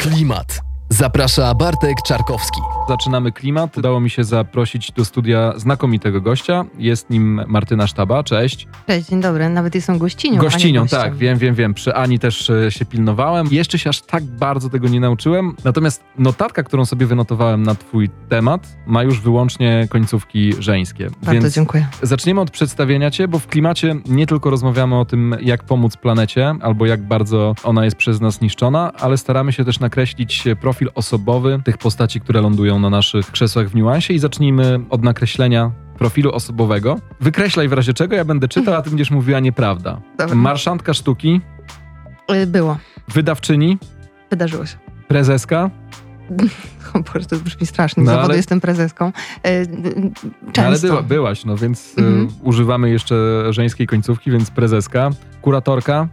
Klimat. Zaprasza Bartek Czarkowski. Zaczynamy klimat. Udało mi się zaprosić do studia znakomitego gościa. Jest nim Martyna Sztaba. Cześć. Cześć, dzień dobry. Nawet jestem gościnią. Gościnią, tak, wiem, wiem, wiem. Przy Ani też e, się pilnowałem. Jeszcze się aż tak bardzo tego nie nauczyłem. Natomiast notatka, którą sobie wynotowałem na Twój temat, ma już wyłącznie końcówki żeńskie. Bardzo Więc dziękuję. zaczniemy od przedstawienia Cię, bo w klimacie nie tylko rozmawiamy o tym, jak pomóc planecie, albo jak bardzo ona jest przez nas niszczona, ale staramy się też nakreślić profil osobowy tych postaci, które lądują na naszych krzesłach w niuansie i zacznijmy od nakreślenia profilu osobowego. Wykreślaj w razie czego, ja będę czytał, a ty będziesz mówiła nieprawda. Dobra. Marszantka sztuki, Y, Było. wydawczyni, Wydarzyło się. prezeska, O Boże, to brzmi strasznie. No, Zawodu ale- jestem prezeską. Y, y, No, Często. ale była, byłaś, no więc Mhm. używamy jeszcze żeńskiej końcówki, więc prezeska, kuratorka,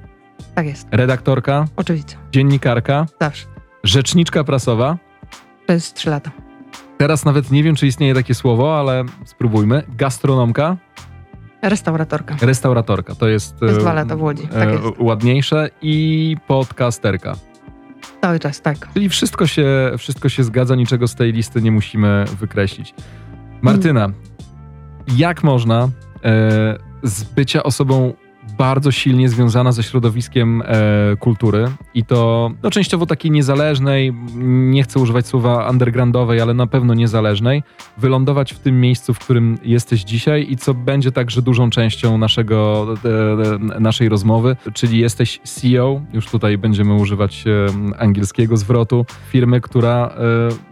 Tak jest. redaktorka, Oczywiście. dziennikarka, Zawsze. rzeczniczka prasowa. To jest trzy lata. Teraz nawet nie wiem, czy istnieje takie słowo, ale spróbujmy. Gastronomka, Restauratorka. restauratorka. To jest, To jest e, dwa lata w Łodzi. Tak e, jest. ładniejsze i podcasterka. Cały czas, tak. Czyli wszystko się, wszystko się zgadza, niczego z tej listy nie musimy wykreślić. Martyna, jak można e, z bycia osobą bardzo silnie związana ze środowiskiem e, kultury. I to no, częściowo takiej niezależnej, nie chcę używać słowa undergroundowej, ale na pewno niezależnej, wylądować w tym miejscu, w którym jesteś dzisiaj i co będzie także dużą częścią naszego, e, e, naszej rozmowy, czyli jesteś CEO, już tutaj będziemy używać e, angielskiego zwrotu, firmy, która e,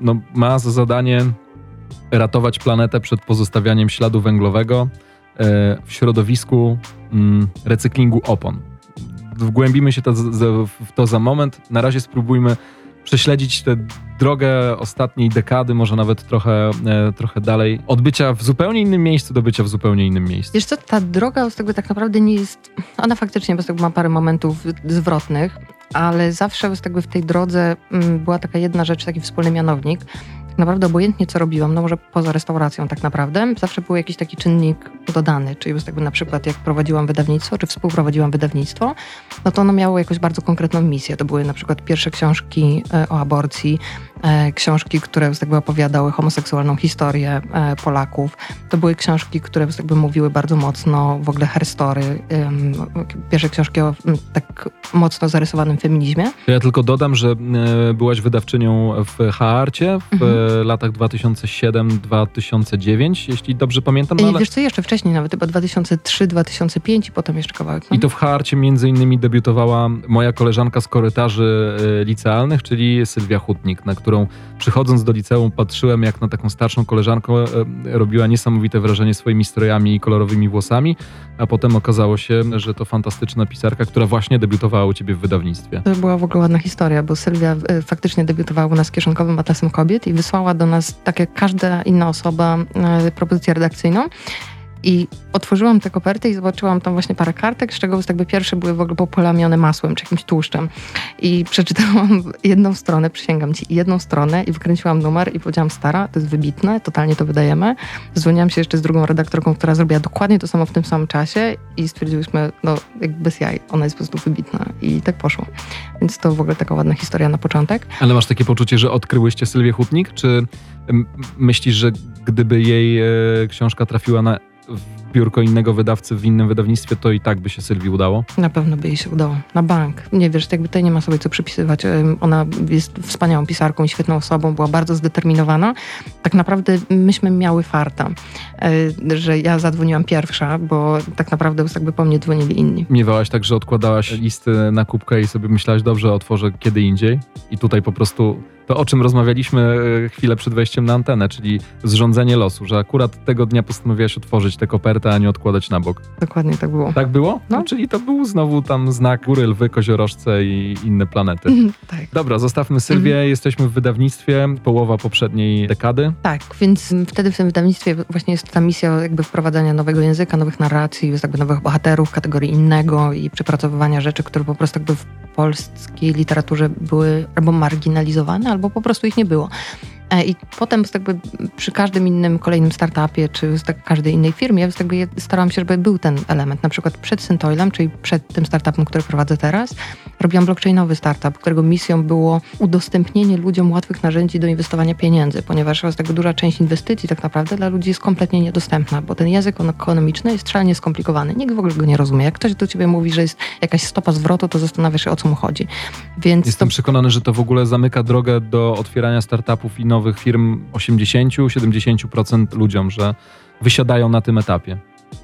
no, ma za zadanie ratować planetę przed pozostawianiem śladu węglowego w środowisku mm, recyklingu opon. Wgłębimy się to, w to za moment. Na razie spróbujmy prześledzić tę drogę ostatniej dekady, może nawet trochę, e, trochę dalej, od bycia w zupełnie innym miejscu do bycia w zupełnie innym miejscu. Wiesz co, ta droga z tego tak naprawdę nie jest... Ona faktycznie ma parę momentów zwrotnych, ale zawsze z tego w tej drodze mm, była taka jedna rzecz, taki wspólny mianownik. Tak naprawdę obojętnie co robiłam, no może poza restauracją tak naprawdę, zawsze był jakiś taki czynnik dodany, czyli jakby na przykład jak prowadziłam wydawnictwo, czy współprowadziłam wydawnictwo, no to ono miało jakąś bardzo konkretną misję. To były na przykład pierwsze książki e, o aborcji, e, książki, które jakby opowiadały homoseksualną historię e, Polaków. To były książki, które jakby mówiły bardzo mocno w ogóle herstory. Pierwsze książki o tak mocno zarysowanym feminizmie. Ja tylko dodam, że byłaś wydawczynią w Haarcie w Mhm. E, latach 2007-2009, jeśli dobrze pamiętam. no I ale... wiesz co, jeszcze wcześniej nawet, chyba 2003-2005 i potem jeszcze kawałek. no. I to w Haarcie między innymi debiutowała moja koleżanka z korytarzy e, licealnych, czyli Sylwia Hutnik, na którą przychodząc do liceum patrzyłem jak na taką starszą koleżankę, e, robiła niesamowite wrażenie swoimi strojami i kolorowymi włosami, a potem okazało się, że to fantastyczna pisarka, która właśnie debiutowała u ciebie w wydawnictwie. To była w ogóle ładna historia, bo Sylwia e, faktycznie debiutowała u nas kierunkowym atlasem kobiet i wysłała do nas, tak jak każda inna osoba, e, propozycję redakcyjną. I otworzyłam tę kopertę i zobaczyłam tam właśnie parę kartek, z czego jakby pierwsze były w ogóle poplamione masłem czy jakimś tłuszczem. I przeczytałam jedną stronę, przysięgam ci, jedną stronę i wykręciłam numer i powiedziałam, stara, to jest wybitne, totalnie to wydajemy. Dzwoniłam się jeszcze z drugą redaktorką, która zrobiła dokładnie to samo w tym samym czasie i stwierdziłyśmy, no jakby bez jaj, ona jest po prostu wybitna. I tak poszło. Więc to w ogóle taka ładna historia na początek. Ale masz takie poczucie, że odkryłyście Sylwię Hutnik, czy myślisz, że gdyby jej e, książka trafiła na w biurko innego wydawcy w innym wydawnictwie, to i tak by się Sylwii udało? Na pewno by jej się udało. Na bank. Nie wiesz, jakby tutaj nie ma sobie co przypisywać. Ona jest wspaniałą pisarką i świetną osobą, była bardzo zdeterminowana. Tak naprawdę myśmy miały farta, y, że ja zadzwoniłam pierwsza, bo tak naprawdę jakby po mnie dzwonili inni. Miewałaś tak, że odkładałaś listy na kubkę i sobie myślałaś, dobrze, otworzę kiedy indziej. I tutaj po prostu to, o czym rozmawialiśmy e, chwilę przed wejściem na antenę, czyli zrządzenie losu, że akurat tego dnia postanowiłaś otworzyć tę kopertę, a nie odkładać na bok. Dokładnie tak było. Tak było? No, No. czyli to był znowu tam znak góry, lwy, koziorożce i inne planety. tak. Dobra, zostawmy Sylwię, jesteśmy w wydawnictwie, połowa poprzedniej dekady. Tak, więc wtedy w tym wydawnictwie właśnie jest ta misja jakby wprowadzania nowego języka, nowych narracji, jakby nowych bohaterów, kategorii innego i przepracowywania rzeczy, które po prostu jakby w polskiej literaturze były albo marginalizowane, albo po prostu ich nie było. E, I potem jakby przy każdym innym kolejnym startupie, czy tak każdej innej firmie, jakby je- starałam się, żeby był ten element. Na przykład przed Syntoilem, czyli przed tym startupem, który prowadzę teraz, Robiłam blockchainowy startup, którego misją było udostępnienie ludziom łatwych narzędzi do inwestowania pieniędzy, ponieważ jest tak duża część inwestycji tak naprawdę dla ludzi jest kompletnie niedostępna, bo ten język ekonomiczny jest szalenie skomplikowany. Nikt w ogóle go nie rozumie. Jak ktoś do ciebie mówi, że jest jakaś stopa zwrotu, to zastanawiasz się, o co mu chodzi. Więc Jestem to... przekonany, że to w ogóle zamyka drogę do otwierania startupów i nowych firm 80-70% ludziom, że wysiadają na tym etapie.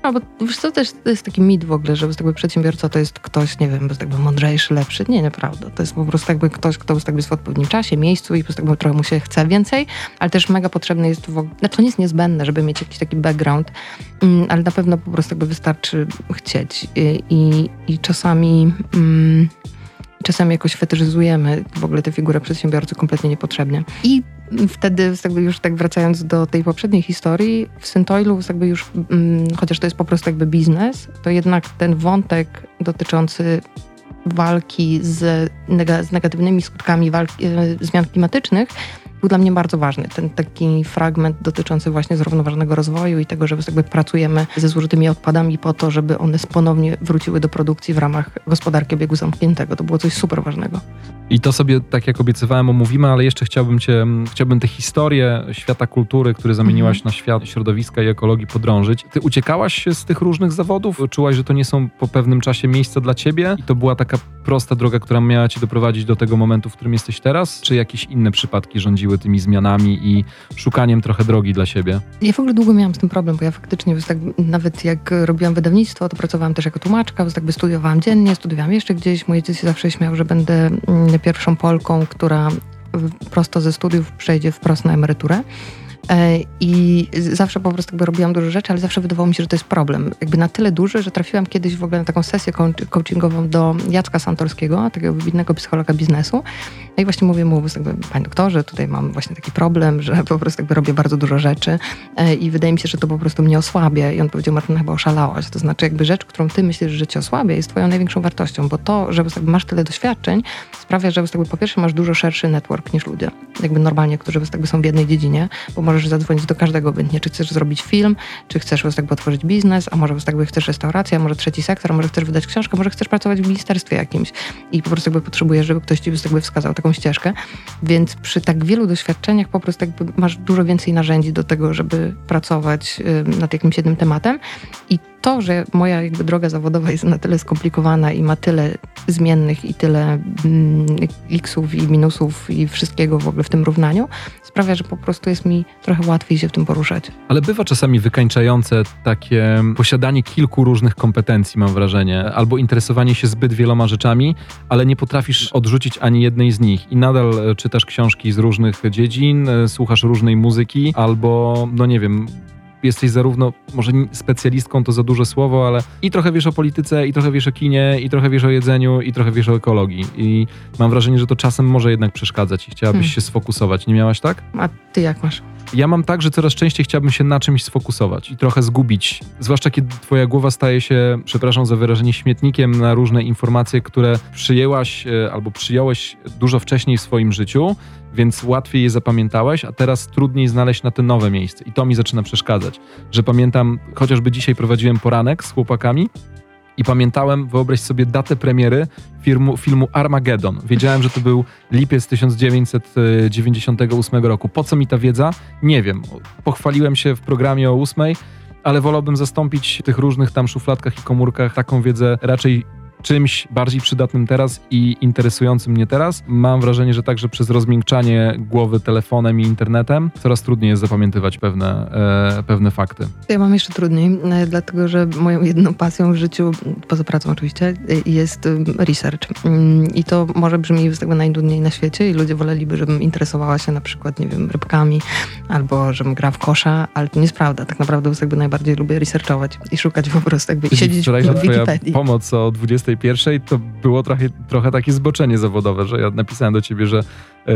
No bo wiesz co, też to jest taki mit w ogóle, że jakby przedsiębiorca to jest ktoś, nie wiem, jakby mądrzejszy, lepszy. Nie, nieprawda. To jest po prostu jakby ktoś, kto jest w odpowiednim czasie, miejscu i po prostu trochę mu się chce więcej, ale też mega potrzebny jest w ogóle, znaczy to nie jest niezbędne, żeby mieć jakiś taki background, mm, ale na pewno po prostu jakby wystarczy chcieć i, i, i czasami... Mm, czasami jakoś fetyszyzujemy w ogóle tę figurę przedsiębiorcy kompletnie niepotrzebnie. I wtedy jakby już tak wracając do tej poprzedniej historii, w Syntoilu jakby już, mm, chociaż to jest po prostu jakby biznes, to jednak ten wątek dotyczący walki z, z negatywnymi skutkami walki, e, zmian klimatycznych był dla mnie bardzo ważny. Ten taki fragment dotyczący właśnie zrównoważonego rozwoju i tego, że jakby pracujemy ze zużytymi odpadami po to, żeby one ponownie wróciły do produkcji w ramach gospodarki obiegu zamkniętego. To było coś super ważnego. I to sobie, tak jak obiecywałem, omówimy, ale jeszcze chciałbym cię, chciałbym tę historię świata kultury, który zamieniłaś mhm. na świat środowiska i ekologii podrążyć. Ty uciekałaś z tych różnych zawodów? Czułaś, że to nie są po pewnym czasie miejsca dla ciebie? I to była taka prosta droga, która miała cię doprowadzić do tego momentu, w którym jesteś teraz? Czy jakieś inne przypadki rządziły tymi zmianami i szukaniem trochę drogi dla siebie? Ja w ogóle długo miałam z tym problem, bo ja faktycznie tak, nawet jak robiłam wydawnictwo, to pracowałam też jako tłumaczka, tak by studiowałam dziennie, studiowałam jeszcze gdzieś. Mój ojciec zawsze śmiał, że będę mm, pierwszą Polką, która prosto ze studiów przejdzie wprost na emeryturę. E, I zawsze po prostu jakby robiłam dużo rzeczy, ale zawsze wydawało mi się, że to jest problem. Jakby na tyle duży, że trafiłam kiedyś w ogóle na taką sesję coachingową do Jacka Santorskiego, takiego wybitnego psychologa biznesu. No i właśnie mówię mu, jakby, panie doktorze, tutaj mam właśnie taki problem, że po prostu jakby robię bardzo dużo rzeczy e, i wydaje mi się, że to po prostu mnie osłabia. I on powiedział, Martyna, chyba oszalałaś. To znaczy jakby rzecz, którą ty myślisz, że cię osłabia, jest twoją największą wartością, bo to, że masz tyle doświadczeń, sprawia, że po pierwsze masz dużo szerszy network niż ludzie, jakby normalnie, którzy są w jednej dziedzinie, bo możesz zadzwonić do każdego obojętnie, czy chcesz zrobić film, czy chcesz jakby otworzyć biznes, a może jakby chcesz restaurację, a może trzeci sektor, a może chcesz wydać książkę, może chcesz pracować w ministerstwie jakimś i po prostu jakby potrzebujesz, żeby ktoś ci jakby wskazał taką ścieżkę. Więc przy tak wielu doświadczeniach po prostu jakby masz dużo więcej narzędzi do tego, żeby pracować nad jakimś jednym tematem i to, że moja jakby droga zawodowa jest na tyle skomplikowana i ma tyle zmiennych i tyle mm, xów i minusów i wszystkiego w ogóle w tym równaniu, sprawia, że po prostu jest mi trochę łatwiej się w tym poruszać. Ale bywa czasami wykańczające takie posiadanie kilku różnych kompetencji, mam wrażenie, albo interesowanie się zbyt wieloma rzeczami, ale nie potrafisz odrzucić ani jednej z nich i nadal e, czytasz książki z różnych dziedzin, e, słuchasz różnej muzyki, albo, no nie wiem, jesteś zarówno, może specjalistką to za duże słowo, ale i trochę wiesz o polityce, i trochę wiesz o kinie, i trochę wiesz o jedzeniu, i trochę wiesz o ekologii. I mam wrażenie, że to czasem może jednak przeszkadzać i chciałabyś hmm. się sfokusować. Nie miałaś tak? A ty jak masz? Ja mam tak, że coraz częściej chciałbym się na czymś sfokusować i trochę zgubić. Zwłaszcza kiedy twoja głowa staje się, przepraszam za wyrażenie, śmietnikiem na różne informacje, które przyjęłaś e, albo przyjąłeś dużo wcześniej w swoim życiu, więc łatwiej je zapamiętałeś, a teraz trudniej znaleźć na te nowe miejsce. I to mi zaczyna przeszkadzać. Że pamiętam, chociażby dzisiaj prowadziłem poranek z chłopakami i pamiętałem, wyobraź sobie datę premiery filmu, filmu Armageddon. Wiedziałem, że to był lipiec 1998 roku. Po co mi ta wiedza? Nie wiem. Pochwaliłem się w programie o 8, ale wolałbym zastąpić tych różnych tam szufladkach i komórkach taką wiedzę raczej czymś bardziej przydatnym teraz i interesującym mnie teraz. Mam wrażenie, że także przez rozmiękczanie głowy telefonem i internetem coraz trudniej jest zapamiętywać pewne, e, pewne fakty. Ja mam jeszcze trudniej, e, dlatego że moją jedną pasją w życiu, poza pracą oczywiście, e, jest research. Mm, I to może brzmi z tego najtrudniej na świecie i ludzie woleliby, żebym interesowała się na przykład, nie wiem, rybkami albo żebym grała w kosza, ale to nie jest prawda. Tak naprawdę jakby najbardziej lubię researchować i szukać po prostu jakby i siedzieć w Wikipedii. pomoc o 20 21 to było trochę, trochę takie zboczenie zawodowe, że ja napisałem do ciebie, że e,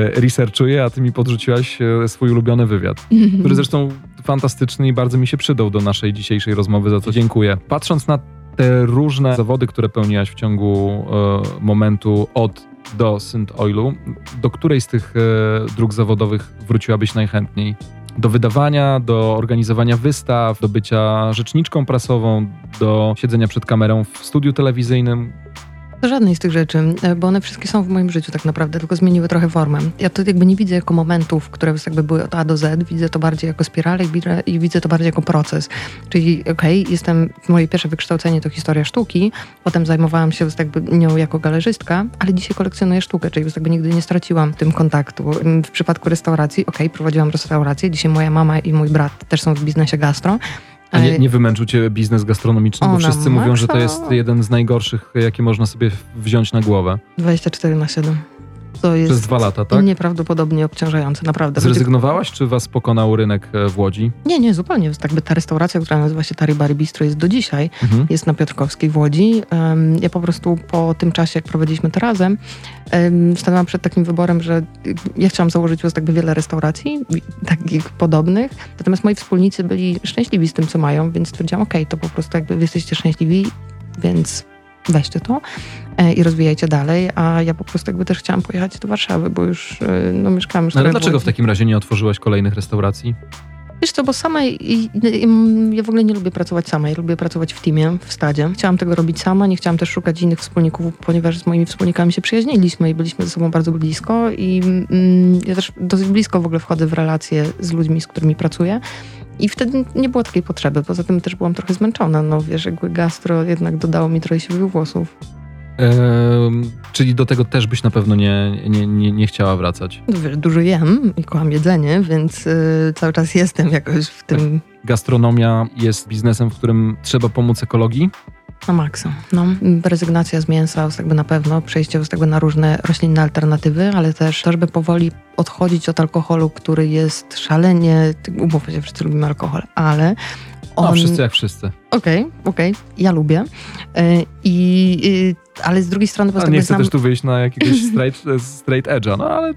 researchuję, a ty mi podrzuciłaś e, swój ulubiony wywiad, który zresztą fantastyczny i bardzo mi się przydał do naszej dzisiejszej rozmowy, za co dziękuję. Patrząc na te różne zawody, które pełniłaś w ciągu e, momentu od do Synth Oilu, do której z tych dróg zawodowych wróciłabyś najchętniej? Do wydawania, do organizowania wystaw, do bycia rzeczniczką prasową, do siedzenia przed kamerą w studiu telewizyjnym. Żadnej z tych rzeczy, e, bo one wszystkie są w moim życiu tak naprawdę, tylko zmieniły trochę formę. Ja to jakby nie widzę jako momentów, które jakby były od A do Z, widzę to bardziej jako spiralę i widzę to bardziej jako proces. Czyli okej, okay, jestem, moje pierwsze wykształcenie to historia sztuki, potem zajmowałam się jakby nią jako galerzystka, ale dzisiaj kolekcjonuję sztukę, czyli jakby nigdy nie straciłam tym kontaktu. W przypadku restauracji, okej, okay, prowadziłam restaurację, dzisiaj moja mama i mój brat też są w biznesie gastro, a nie, nie wymęczył cię biznes gastronomiczny? Bo wszyscy mówią, że to jest jeden z najgorszych, jakie można sobie wziąć na głowę. 24 na 7. To jest Przez dwa lata, tak? Nieprawdopodobnie obciążające, naprawdę. Zrezygnowałaś, czy was pokonał rynek e, w Łodzi? Nie, nie, zupełnie. Tak by ta restauracja, która nazywa się Tari Bar Bistro jest do dzisiaj, mhm. jest na Piotrkowskiej w Łodzi. ja po prostu po tym czasie, jak prowadziliśmy to razem, stanęłam przed takim wyborem, że ja chciałam założyć tak by wiele restauracji, takich podobnych, natomiast moi wspólnicy byli szczęśliwi z tym, co mają, więc stwierdziłam, okej, okay, to po prostu jakby wy jesteście szczęśliwi, więc weźcie to e, i rozwijajcie dalej, a ja po prostu jakby też chciałam pojechać do Warszawy, bo już e, no, mieszkałam już no, Ale dlaczego w takim razie nie otworzyłaś kolejnych restauracji? Wiesz co, bo sama ja w ogóle nie lubię pracować sama, ja lubię pracować w teamie, w stadzie. Chciałam tego robić sama, nie chciałam też szukać innych wspólników, ponieważ z moimi wspólnikami się przyjaźniliśmy i byliśmy ze sobą bardzo blisko i mm, ja też dosyć blisko w ogóle wchodzę w relacje z ludźmi, z którymi pracuję. I wtedy nie było takiej potrzeby. Poza tym też byłam trochę zmęczona. No wiesz, jakby gastro jednak dodało mi trochę siwych włosów. czyli do tego też byś na pewno nie, nie, nie, nie chciała wracać. No, wiesz, dużo jem i kocham jedzenie, więc y, cały czas jestem jakoś w tym. Gastronomia jest biznesem, w którym trzeba pomóc ekologii. Na maksa. No, rezygnacja z mięsa jakby na pewno, przejście jakby na różne roślinne alternatywy, ale też to, żeby powoli odchodzić od alkoholu, który jest szalenie, umówmy się, wszyscy lubimy alkohol, ale on... No, wszyscy jak wszyscy. Okej, okay, okej, okay. ja lubię. Yy, I, ale z drugiej strony... A nie chcę znam... też tu wyjść na jakiegoś straight, straight edge'a, no ale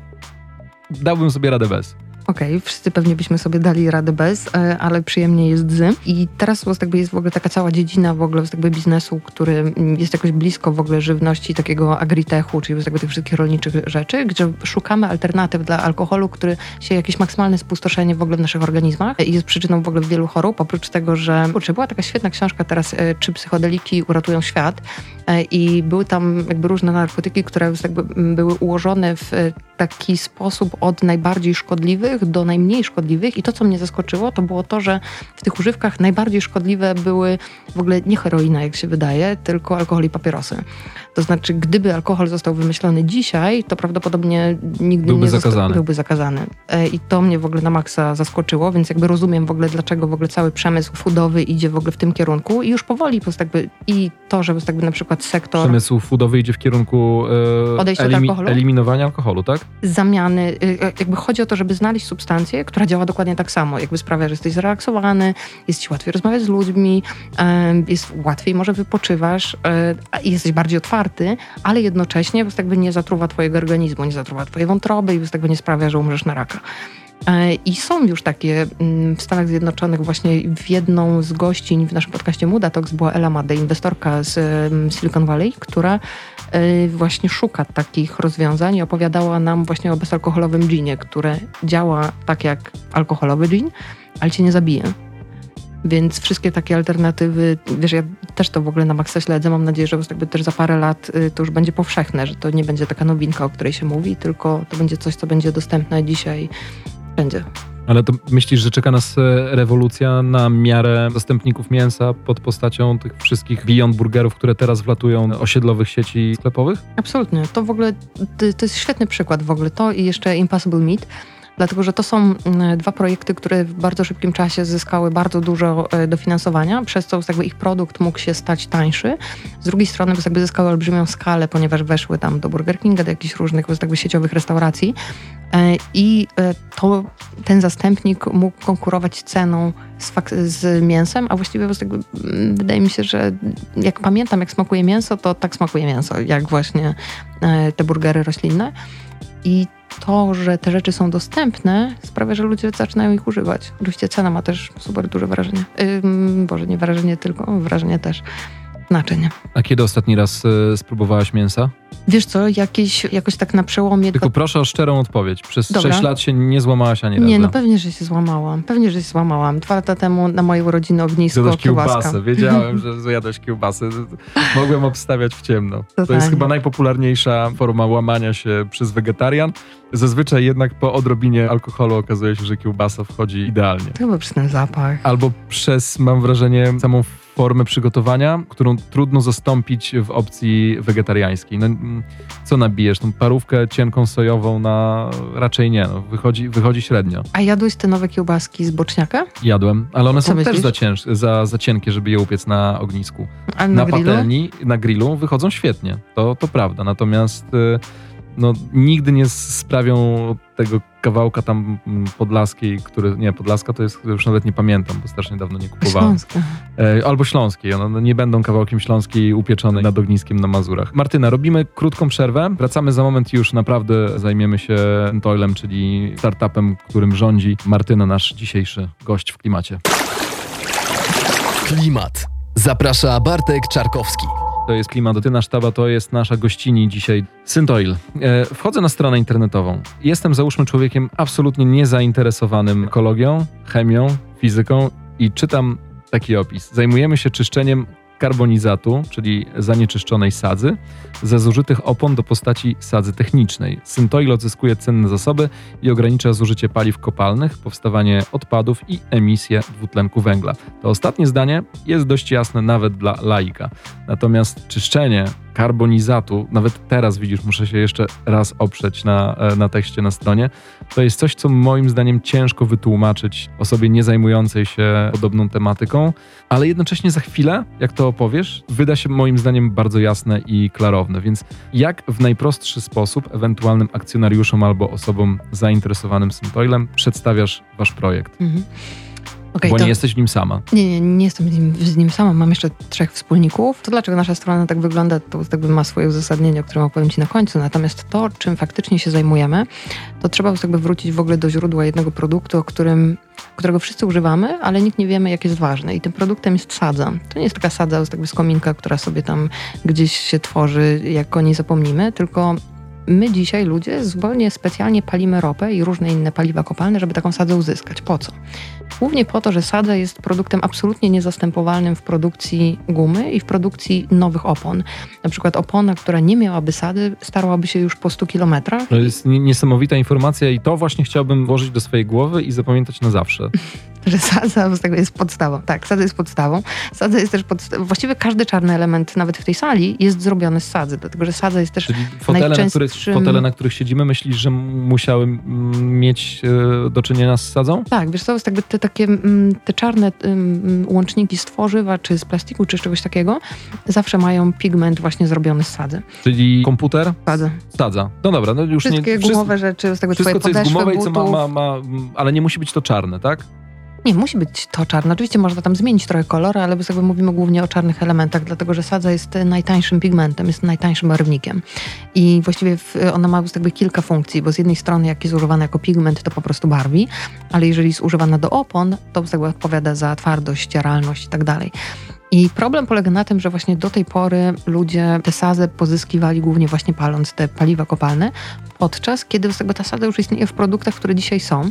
dałbym sobie radę bez. Okej, okay, wszyscy pewnie byśmy sobie dali radę bez, e, ale przyjemnie jest z. I teraz jakby jest w ogóle taka cała dziedzina w ogóle jakby biznesu, który jest jakoś blisko w ogóle żywności, takiego agritechu, czyli jakby tych wszystkich rolniczych rzeczy, gdzie szukamy alternatyw dla alkoholu, który się jakieś maksymalne spustoszenie w ogóle w naszych organizmach i jest przyczyną w ogóle wielu chorób, oprócz tego, że kurczę, była taka świetna książka teraz, e, czy psychodeliki uratują świat e, i były tam jakby różne narkotyki, które jakby były ułożone w taki sposób od najbardziej szkodliwych do najmniej szkodliwych. I to, co mnie zaskoczyło, to było to, że w tych używkach najbardziej szkodliwe były w ogóle nie heroina, jak się wydaje, tylko alkohol i papierosy. To znaczy, gdyby alkohol został wymyślony dzisiaj, to prawdopodobnie nigdy byłby nie zakazany. Został, byłby zakazany. E, I to mnie w ogóle na maksa zaskoczyło, więc jakby rozumiem w ogóle, dlaczego w ogóle cały przemysł foodowy idzie w ogóle w tym kierunku i już powoli po prostu jakby i to, że jakby na przykład sektor... Przemysł foodowy idzie w kierunku e, elimi alkoholu? eliminowania alkoholu, tak? Zamiany. E, jakby chodzi o to, żeby znaleźć substancję, która działa dokładnie tak samo. Jakby sprawia, że jesteś zrelaksowany, jest ci łatwiej rozmawiać z ludźmi, jest łatwiej może wypoczywasz i jesteś bardziej otwarty, ale jednocześnie jakby nie zatruwa twojego organizmu, nie zatruwa twojej wątroby i jakby nie sprawia, że umrzesz na raka. E, I są już takie mm, w Stanach Zjednoczonych właśnie w jedną z gościń w naszym podcaście Muda Talks była Ella Madde, inwestorka z Silicon Valley, która e, właśnie szuka takich rozwiązań i opowiadała nam właśnie o bezalkoholowym ginie, które działa tak jak alkoholowy gin, ale cię nie zabije. Więc wszystkie takie alternatywy, wiesz, ja też to w ogóle na maksa śledzę. Mam nadzieję, że jakby też za parę lat y, to już będzie powszechne, że to nie będzie taka nowinka, o której się mówi, tylko to będzie coś, co będzie dostępne dzisiaj będzie. Ale to myślisz, że czeka nas e, rewolucja na miarę zastępników mięsa pod postacią tych wszystkich Beyond Burgerów, które teraz wlatują osiedlowych sieci sklepowych? Absolutnie. To w ogóle, to jest świetny przykład w ogóle. To i jeszcze Impossible Meat dlatego że to są mm, dwa projekty, które w bardzo szybkim czasie zyskały bardzo dużo e, dofinansowania, przez co jakby ich produkt mógł się stać tańszy. Z drugiej strony jakby zyskały olbrzymią skalę, ponieważ weszły tam do Burger Kinga, do jakichś różnych jakby sieciowych restauracji e, i e, to, ten zastępnik mógł konkurować ceną z, z mięsem, a właściwie jakby, mm, wydaje mi się, że jak pamiętam, jak smakuje mięso, to tak smakuje mięso, jak właśnie te burgery roślinne. I to, że te rzeczy są dostępne, sprawia, że ludzie zaczynają ich używać. Oczywiście cena ma też super duże wrażenie. Yy, Boże, nie wrażenie tylko, wrażenie też. Naczyń. A kiedy ostatni raz y, spróbowałaś mięsa? Wiesz co, jakieś, jakoś tak na przełomie... Tylko proszę o szczerą odpowiedź. Przez Dobra. 6 lat się nie złamałaś ani razu. Nie, no pewnie, że się złamałam. Pewnie, że się złamałam. Dwa lata temu na mojej urodziny ognisko, kiełbaska. kiełbasę. Wiedziałem, że zjadłaś kiełbasę. Mogłem obstawiać w ciemno. To jest Totalnie. chyba najpopularniejsza forma łamania się przez wegetarian. Zazwyczaj jednak po odrobinie alkoholu okazuje się, że kiełbasa wchodzi idealnie. Chyba przez ten zapach. Albo przez, mam wrażenie, samą formę przygotowania, którą trudno zastąpić w opcji wegetariańskiej. No, mm, co nabijesz? Tą parówkę cienką sojową na... Raczej nie. No, wychodzi, wychodzi średnio. A jadłeś te nowe kiełbaski z boczniaka? Jadłem, ale one Co są też myślisz? za, cięż, za, za cienkie, żeby je upiec na ognisku. A na na, grillu? patelni, na grillu wychodzą świetnie. To, to prawda. Natomiast y, no, nigdy nie sprawią tego kawałka tam mm, podlaskiej, który. Nie, podlaska to jest, już nawet nie pamiętam, bo strasznie dawno nie kupowałem. Śląska. E, albo śląskiej. One no, nie będą kawałkiem śląskiej upieczonej nad ogniskiem na Mazurach. Martyna, robimy krótką przerwę. Wracamy za moment i już naprawdę zajmiemy się Toilem, czyli startupem, którym rządzi Martyna, nasz dzisiejszy gość w klimacie. Klimat. Zaprasza Bartek Czarkowski. To jest klimat. Ty, nasz taba, to jest nasza gościni dzisiaj. Syntoil. E, wchodzę na stronę internetową. Jestem, załóżmy, człowiekiem absolutnie niezainteresowanym ekologią, chemią, fizyką i czytam taki opis. Zajmujemy się czyszczeniem karbonizatu, czyli zanieczyszczonej sadzy, ze zużytych opon do postaci sadzy technicznej. Syntoil odzyskuje cenne zasoby i ogranicza zużycie paliw kopalnych, powstawanie odpadów i emisję dwutlenku węgla. To ostatnie zdanie jest dość jasne nawet dla laika. Natomiast czyszczenie karbonizatu, nawet teraz widzisz, muszę się jeszcze raz oprzeć na, e, na tekście na stronie, to jest coś, co moim zdaniem ciężko wytłumaczyć osobie nie zajmującej się podobną tematyką, ale jednocześnie za chwilę, jak to opowiesz, wyda się moim zdaniem bardzo jasne i klarowne. Więc jak w najprostszy sposób ewentualnym akcjonariuszom albo osobom zainteresowanym Syntoilem przedstawiasz wasz projekt? Mhm. Okej, Bo to... nie jesteś w nim sama. Nie, nie, nie jestem z nim, z nim sama, mam jeszcze trzech wspólników. To dlaczego nasza strona tak wygląda, to jakby ma swoje uzasadnienie, o którym opowiem Ci na końcu. Natomiast to, czym faktycznie się zajmujemy, to trzeba jakby wrócić w ogóle do źródła jednego produktu, o którym, którego wszyscy używamy, ale nikt nie wiemy, jak jest ważny. I tym produktem jest sadza. To nie jest taka sadza jakby z kominka, która sobie tam gdzieś się tworzy, jak o niej zapomnimy, tylko my dzisiaj, ludzie, zupełnie specjalnie palimy ropę i różne inne paliwa kopalne, żeby taką sadzę uzyskać. Po co? Głównie po to, że sadza jest produktem absolutnie niezastępowalnym w produkcji gumy i w produkcji nowych opon. Na przykład opona, która nie miałaby sady, starłaby się już po 100 kilometrach. To jest nie- niesamowita informacja i to właśnie chciałbym włożyć do swojej głowy i zapamiętać na zawsze. Że sadza jest podstawą. Tak, sadza jest podstawą. Sadza jest też podstawą. Właściwie każdy czarny element, nawet w tej sali, jest zrobiony z sadzy, dlatego że sadza jest też Czyli fotele, na których, Najczęstszym- fotele, na których siedzimy, myślisz, że musiały mieć e, do czynienia z sadzą? Tak, wiesz co, jest jakby te takie, mm, te czarne mm, łączniki z tworzywa, czy z plastiku, czy z czegoś takiego, zawsze mają pigment właśnie zrobiony z sadzy. Czyli komputer, Sadzy. sadza. No dobra, no już Wszystkie nie... gumowe rzeczy, z tego Wszystko, co jest gumowe i co ma, ma, ma... Ale nie musi być to czarne, tak? Nie, musi być to czarne. Oczywiście można tam zmienić trochę kolor, ale jakby mówimy głównie o czarnych elementach, dlatego że sadza jest najtańszym pigmentem, jest najtańszym barwnikiem. I właściwie ona ma jakby kilka funkcji, bo z jednej strony jak jest używana jako pigment, to po prostu barwi, ale jeżeli jest używana do opon, to jakby odpowiada za twardość, ścieralność i tak dalej. I problem polega na tym, że właśnie do tej pory ludzie tę sadzę pozyskiwali głównie właśnie paląc te paliwa kopalne, podczas kiedy ta sadza już istnieje w produktach, które dzisiaj są.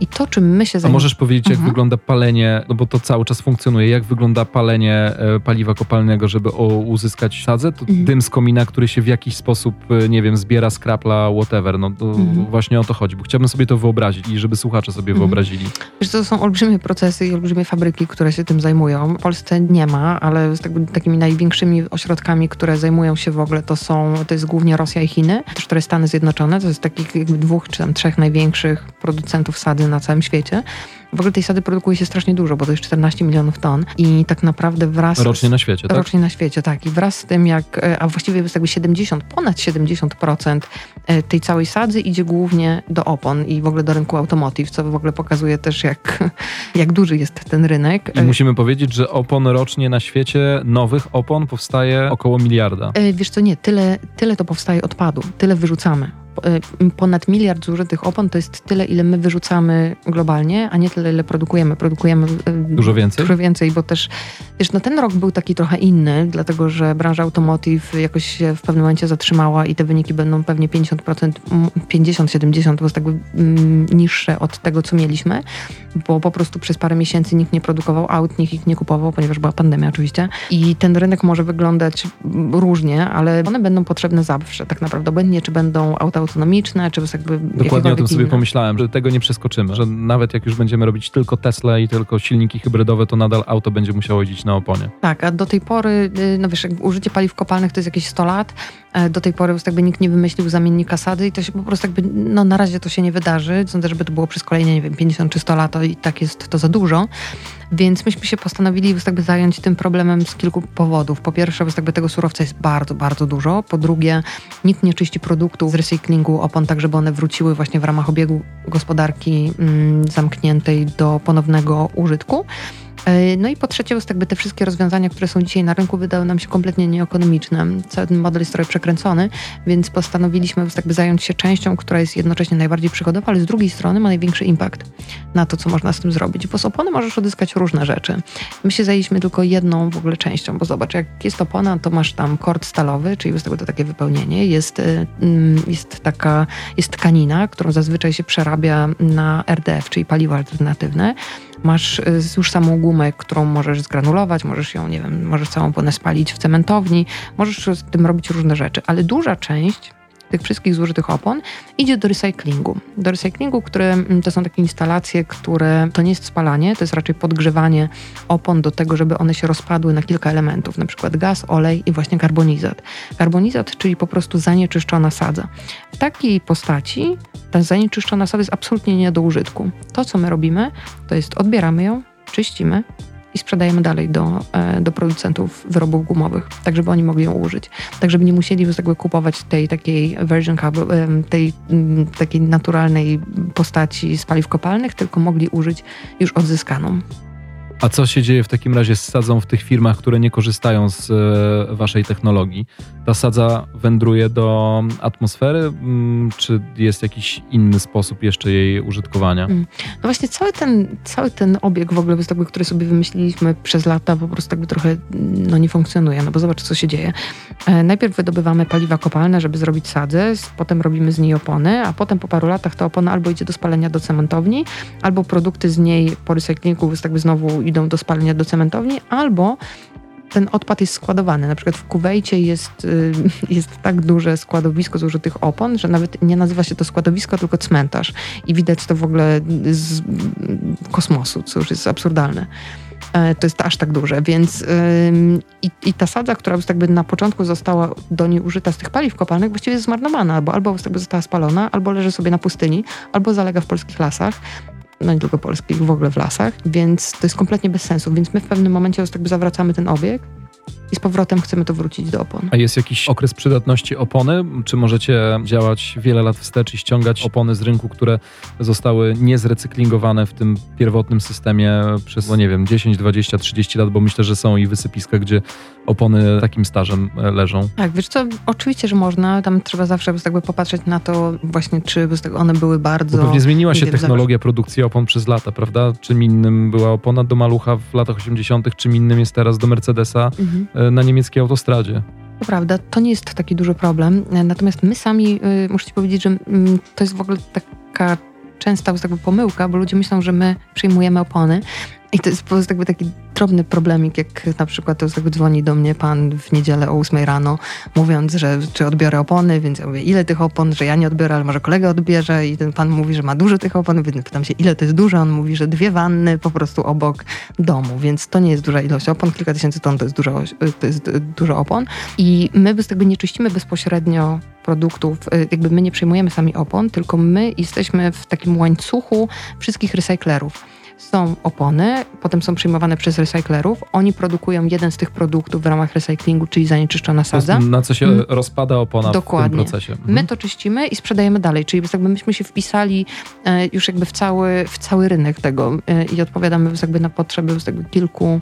I to, czym my się A zajmujemy... możesz powiedzieć, jak Mhm. wygląda palenie, no bo to cały czas funkcjonuje, jak wygląda palenie e, paliwa kopalnego, żeby uzyskać sadzę? To Mhm. dym z komina, który się w jakiś sposób, e, nie wiem, zbiera, skrapla, whatever. No to Mhm. właśnie o to chodzi, bo chciałbym sobie to wyobrazić i żeby słuchacze sobie Mhm. wyobrazili. Wiesz, to są olbrzymie procesy i olbrzymie fabryki, które się tym zajmują. W Polsce nie ma, ale z tak, takimi największymi ośrodkami, które zajmują się w ogóle, to są, to jest głównie Rosja i Chiny, też które Stany Zjednoczone, to jest takich jakby dwóch czy tam trzech największych producentów sady na całym świecie. W ogóle tej sady produkuje się strasznie dużo, bo to jest 14 milionów ton i tak naprawdę wraz... Rocznie z, na świecie, tak? Rocznie na świecie, tak. I wraz z tym, jak, e, a właściwie jest jakby 70, ponad 70% e, tej całej sadzy idzie głównie do opon i w ogóle do rynku automotive, co w ogóle pokazuje też, jak, jak duży jest ten rynek. I musimy powiedzieć, że opon rocznie na świecie, nowych opon powstaje około miliarda. E, Wiesz co, nie, tyle, tyle to powstaje odpadu, tyle wyrzucamy. Y, ponad miliard zużytych opon to jest tyle, ile my wyrzucamy globalnie, a nie tyle, ile produkujemy. Produkujemy y, Dużo więcej? Dużo więcej, bo też, wiesz, no ten rok był taki trochę inny, dlatego że branża automotive jakoś się w pewnym momencie zatrzymała i te wyniki będą pewnie 50%, 50-70% po prostu jakby mm, niższe od tego, co mieliśmy, bo po prostu przez parę miesięcy nikt nie produkował aut, nikt ich nie kupował, ponieważ była pandemia oczywiście. I ten rynek może wyglądać różnie, ale one będą potrzebne zawsze tak naprawdę. Obojętnie, czy będą auta autonomiczne, czy jakby Dokładnie o tym sobie inne. pomyślałem, że tego nie przeskoczymy, że nawet jak już będziemy robić tylko Tesla i tylko silniki hybrydowe, to nadal auto będzie musiało jeździć na oponie. Tak, a do tej pory, y, no wiesz, użycie paliw kopalnych to jest jakieś 100 lat, e, do tej pory już jakby nikt nie wymyślił zamiennika sady i to się po prostu jakby, no na razie to się nie wydarzy. Sądzę, żeby to było przez kolejne, nie wiem, 50 czy 100 lat, to i tak jest to za dużo. Więc myśmy się postanowili jakby zająć tym problemem z kilku powodów. Po pierwsze, jakby tego surowca jest bardzo, bardzo dużo. Po drugie, nikt nie czyści produktów z recyklingu opon tak, żeby one wróciły właśnie w ramach obiegu gospodarki mm, zamkniętej do ponownego użytku. E, no i po trzecie, jakby te wszystkie rozwiązania, które są dzisiaj na rynku, wydały nam się kompletnie nieekonomiczne. Cały ten model jest trochę przekręcony, więc postanowiliśmy jakby zająć się częścią, która jest jednocześnie najbardziej przychodowa, ale z drugiej strony ma największy impact na to, co można z tym zrobić. Bo z opony możesz odzyskać różne rzeczy. My się zajęliśmy tylko jedną w ogóle częścią, bo zobacz, jak jest opona, to masz tam kord stalowy, czyli jest to takie wypełnienie, jest, y, mm, jest taka, jest tkanina, którą zazwyczaj się przerabia na RDF, czyli paliwo alternatywne. Masz y, już samą gumę, którą możesz zgranulować, możesz ją, nie wiem, możesz całą płynę spalić w cementowni, możesz z tym robić różne rzeczy, ale duża część tych wszystkich zużytych opon idzie do recyklingu. Do recyklingu, które mm, to są takie instalacje, które to nie jest spalanie, to jest raczej podgrzewanie opon do tego, żeby one się rozpadły na kilka elementów, na przykład gaz, olej i właśnie karbonizat. Karbonizat, czyli po prostu zanieczyszczona sadza. W takiej postaci ta zanieczyszczona sadza jest absolutnie nie do użytku. To, co my robimy, to jest odbieramy ją, czyścimy, i sprzedajemy dalej do, e, do producentów wyrobów gumowych, tak żeby oni mogli ją użyć. Tak żeby nie musieli jakby kupować tej takiej version tej mm, takiej naturalnej postaci z paliw kopalnych, tylko mogli użyć już odzyskaną. A co się dzieje w takim razie z sadzą w tych firmach, które nie korzystają z e, waszej technologii? Ta sadza wędruje do atmosfery, mm, czy jest jakiś inny sposób jeszcze jej użytkowania? Mm. No właśnie cały ten, cały ten obieg w ogóle, który sobie wymyśliliśmy przez lata, po prostu jakby trochę no, nie funkcjonuje, no bo zobacz, co się dzieje. E, najpierw wydobywamy paliwa kopalne, żeby zrobić sadzę, potem robimy z niej opony, a potem po paru latach ta opona albo idzie do spalenia do cementowni, albo produkty z niej po recyklingu jakby znowu idą do spalenia do cementowni, albo ten odpad jest składowany. Na przykład w Kuwejcie jest, y, jest tak duże składowisko zużytych opon, że nawet nie nazywa się to składowisko, tylko cmentarz. I widać to w ogóle z kosmosu, co już jest absurdalne. E, to jest aż tak duże, więc i, i ta sadza, która jakby na początku została do niej użyta z tych paliw kopalnych, właściwie jest zmarnowana, albo, albo została spalona, albo leży sobie na pustyni, albo zalega w polskich lasach no nie tylko polskich, w ogóle w lasach, więc to jest kompletnie bez sensu. Więc my w pewnym momencie jakby zawracamy ten obieg i z powrotem chcemy to wrócić do opon. A jest jakiś okres przydatności opony? Czy możecie działać wiele lat wstecz i ściągać opony z rynku, które zostały niezrecyklingowane w tym pierwotnym systemie przez, no nie wiem, 10, 20, 30 lat, bo myślę, że są i wysypiska, gdzie opony takim stażem e, leżą. Tak, wiesz co, oczywiście, że można. Tam trzeba zawsze jakby popatrzeć na to właśnie, czy one były bardzo... Bo pewnie zmieniła się wiem, technologia produkcji opon przez lata, prawda? Czym innym była opona do malucha w latach 80., czym innym jest teraz do Mercedesa. Mhm na niemieckiej autostradzie. To prawda, to nie jest taki duży problem. E, natomiast my sami, y, muszę ci powiedzieć, że mm, to jest w ogóle taka częsta jakby pomyłka, bo ludzie myślą, że my przyjmujemy opony, i to jest po prostu jakby taki drobny problemik, jak na przykład to jakby dzwoni do mnie pan w niedzielę o 8 rano, mówiąc, że czy odbiorę opony, więc ja mówię, ile tych opon, że ja nie odbiorę, ale może kolega odbierze? I ten pan mówi, że ma dużo tych opon, więc pytam się, ile to jest dużo, on mówi, że dwie wanny po prostu obok domu, więc to nie jest duża ilość opon, kilka tysięcy ton to jest dużo, to jest dużo opon. I my jakby nie czyścimy bezpośrednio produktów, jakby my nie przejmujemy sami opon, tylko my jesteśmy w takim łańcuchu wszystkich recyklerów są opony, potem są przyjmowane przez recyklerów. Oni produkują jeden z tych produktów w ramach recyklingu, czyli zanieczyszczona sadza. Na co się hmm. rozpada opona Dokładnie. w tym procesie. Mhm. My to czyścimy i sprzedajemy dalej, czyli jakby myśmy się wpisali e, już jakby w cały, w cały rynek tego e, i odpowiadamy jakby na potrzeby jakby kilku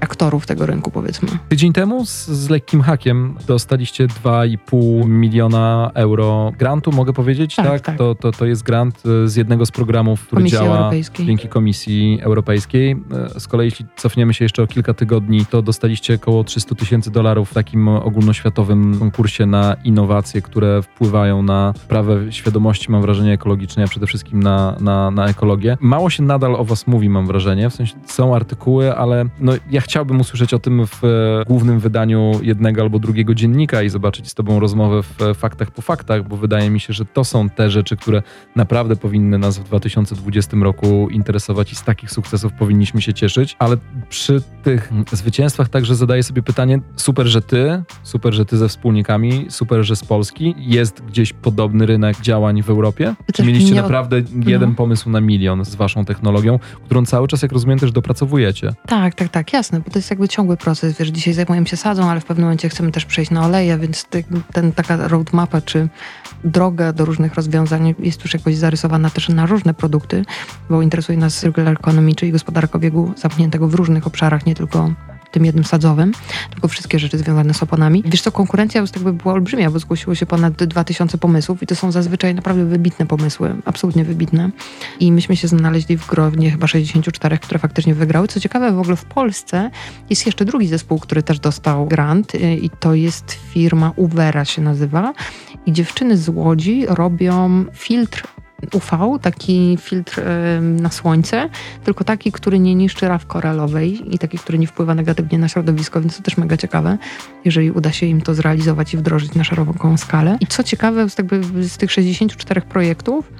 aktorów tego rynku, powiedzmy. Tydzień temu z, z lekkim hakiem dostaliście 2,5 miliona euro grantu, mogę powiedzieć? Tak, tak. To, to, to jest grant e, z jednego z programów, który Komisji działa dzięki Komisji Europejskiej. E, Z kolei, jeśli cofniemy się jeszcze o kilka tygodni, to dostaliście około 300 tysięcy dolarów w takim ogólnoświatowym konkursie na innowacje, które wpływają na poprawę świadomości, mam wrażenie, ekologicznej, a przede wszystkim na, na, na ekologię. Mało się nadal o was mówi, mam wrażenie. W sensie są artykuły, ale no, ja chciałbym usłyszeć o tym w e, głównym wydaniu jednego albo drugiego dziennika i zobaczyć z tobą rozmowę w e, faktach po faktach, bo wydaje mi się, że to są te rzeczy, które naprawdę powinny nas w 2020 roku interesować i z takich sukcesów powinniśmy się cieszyć, ale przy tych zwycięstwach także zadaję sobie pytanie, super, że ty, super, że ty ze wspólnikami, super, że z Polski, jest gdzieś podobny rynek działań w Europie? Czy mieliście naprawdę jeden No. pomysł na milion z waszą technologią, którą cały czas, jak rozumiem, też dopracowujecie? Tak, tak, tak, jasne, bo to jest jakby ciągły proces. Wiesz, dzisiaj zajmujemy się sadzą, ale w pewnym momencie chcemy też przejść na oleje, więc ten, taka roadmapa czy droga do różnych rozwiązań jest już jakoś zarysowana też na różne produkty, bo interesuje nas circular economy, czyli gospodarka obiegu zamkniętego w różnych obszarach, nie tylko tym jednym sadzowym, tylko wszystkie rzeczy związane z oponami. Wiesz co, konkurencja już jakby była olbrzymia, bo zgłosiło się ponad 2000 pomysłów i to są zazwyczaj naprawdę wybitne pomysły, absolutnie wybitne. I myśmy się znaleźli w gronie chyba 64, które faktycznie wygrały. Co ciekawe, w ogóle w Polsce jest jeszcze drugi zespół, który też dostał grant y, i to jest firma Uvera się nazywa. I dziewczyny z Łodzi robią filtr UV, taki filtr na słońce, tylko taki, który nie niszczy raw koralowej i taki, który nie wpływa negatywnie na środowisko, więc to też mega ciekawe, jeżeli uda się im to zrealizować i wdrożyć na szeroką skalę. I co ciekawe, z, jakby z tych 64 projektów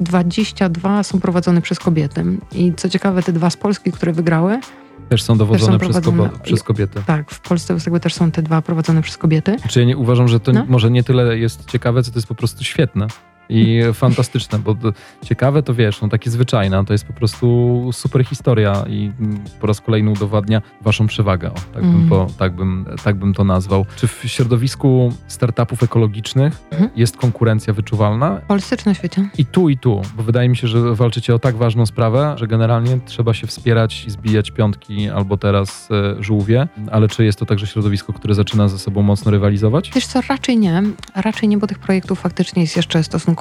22 są prowadzone przez kobiety. I co ciekawe, te dwa z Polski, które wygrały, Też są dowodzone przez, prowadzone- kobo- przez kobiety. tak, w Polsce jakby też są te dwa prowadzone przez kobiety. Czy ja nie uważam, że to No. może nie tyle jest ciekawe, co to jest po prostu świetne i fantastyczne, bo ciekawe to wiesz, no takie zwyczajne, to jest po prostu super historia i mm, po raz kolejny udowadnia waszą przewagę, o, tak, bym Mm. po, tak, bym, tak bym to nazwał. Czy w środowisku startupów ekologicznych Mhm. jest konkurencja wyczuwalna? W Polsce czy na świecie? I tu, i tu, bo wydaje mi się, że walczycie o tak ważną sprawę, że generalnie trzeba się wspierać i zbijać piątki albo teraz e, żółwie, ale czy jest to także środowisko, które zaczyna ze sobą mocno rywalizować? Wiesz co, raczej nie. Raczej nie, bo tych projektów faktycznie jest jeszcze stosunkowo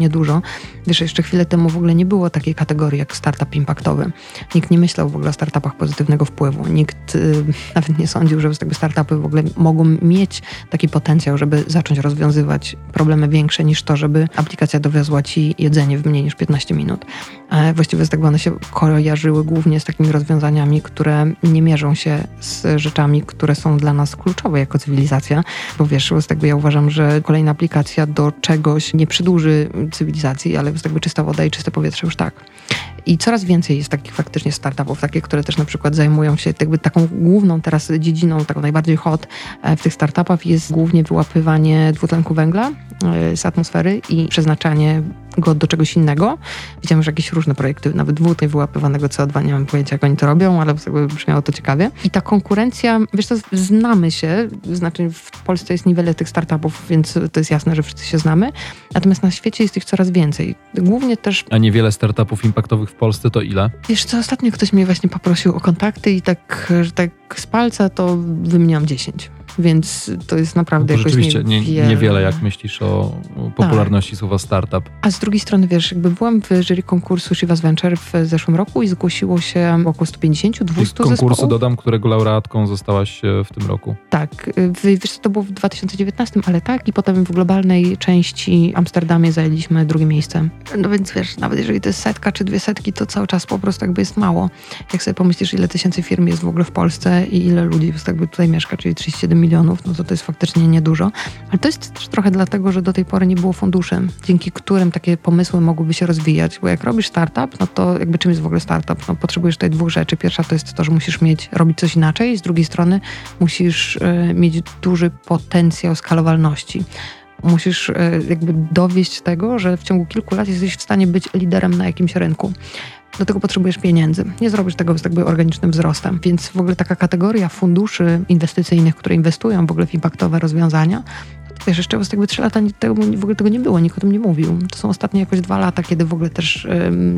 niedużo. Wiesz, jeszcze chwilę temu w ogóle nie było takiej kategorii jak startup impaktowy. Nikt nie myślał w ogóle o startupach pozytywnego wpływu. Nikt y, nawet nie sądził, że tego startupy w ogóle mogą mieć taki potencjał, żeby zacząć rozwiązywać problemy większe niż to, żeby aplikacja dowiozła ci jedzenie w mniej niż 15 minut. E, właściwie tego one się kojarzyły głównie z takimi rozwiązaniami, które nie mierzą się z rzeczami, które są dla nas kluczowe jako cywilizacja. Bo wiesz, z tego ja uważam, że kolejna aplikacja do czegoś nie przydłuży cywilizacji, ale z tego czysta woda i czyste powietrze już tak. I coraz więcej jest takich faktycznie startupów, takie, które też na przykład zajmują się jakby taką główną teraz dziedziną, taką najbardziej hot e, w tych startupach jest głównie wyłapywanie dwutlenku węgla e, z atmosfery i przeznaczanie go do czegoś innego. Widziałam już jakieś różne projekty, nawet dwutlenek wyłapywanego CO2, nie mam pojęcia jak oni to robią, ale jakby brzmiało to ciekawie. I ta konkurencja, wiesz co, znamy się, znaczy w Polsce jest niewiele tych startupów, więc to jest jasne, że wszyscy się znamy, natomiast na świecie jest ich coraz więcej. Głównie też A niewiele startupów impaktowych w Polsce to ile? Wiesz co, ostatnio ktoś mnie właśnie poprosił o kontakty i tak, że tak z palca to wymieniłam 10. Więc to jest No naprawdę to jakoś rzeczywiście nie, niewiele. jak myślisz o o popularności słowa startup. A z drugiej strony, wiesz, jakby byłam w jury konkursu Shivas Venture w zeszłym roku i zgłosiło się około 150, 200 Konkursu zespołów. dodam, którego laureatką zostałaś e, w tym roku. Tak, w- wiesz to było w 2019, ale tak i potem w globalnej części Amsterdamie zajęliśmy drugie miejsce. No więc wiesz, nawet jeżeli to jest setka czy dwie setki, to cały czas po prostu jakby jest mało. Jak sobie pomyślisz, ile tysięcy firm jest w ogóle w Polsce i ile ludzi jakby tutaj mieszka, czyli 37 milionów, no to to jest faktycznie niedużo. Ale to jest też trochę dlatego, że do tej pory nie było funduszy, dzięki którym takie pomysły mogłyby się rozwijać. Bo jak robisz startup, no to jakby czym jest w ogóle startup? No potrzebujesz tutaj dwóch rzeczy. Pierwsza to jest to, że musisz mieć, robić coś inaczej, z drugiej strony musisz e, mieć duży potencjał skalowalności. Musisz e, jakby dowieść tego, że w ciągu kilku lat jesteś w stanie być liderem na jakimś rynku. Do tego potrzebujesz pieniędzy. Nie zrobisz tego z jakby organicznym wzrostem. Więc w ogóle taka kategoria funduszy inwestycyjnych, które inwestują w ogóle w impaktowe rozwiązania, Wiesz, jeszcze jakby trzy lata tego, w ogóle tego nie było, nikt o tym nie mówił. To są ostatnie jakoś dwa lata, kiedy w ogóle też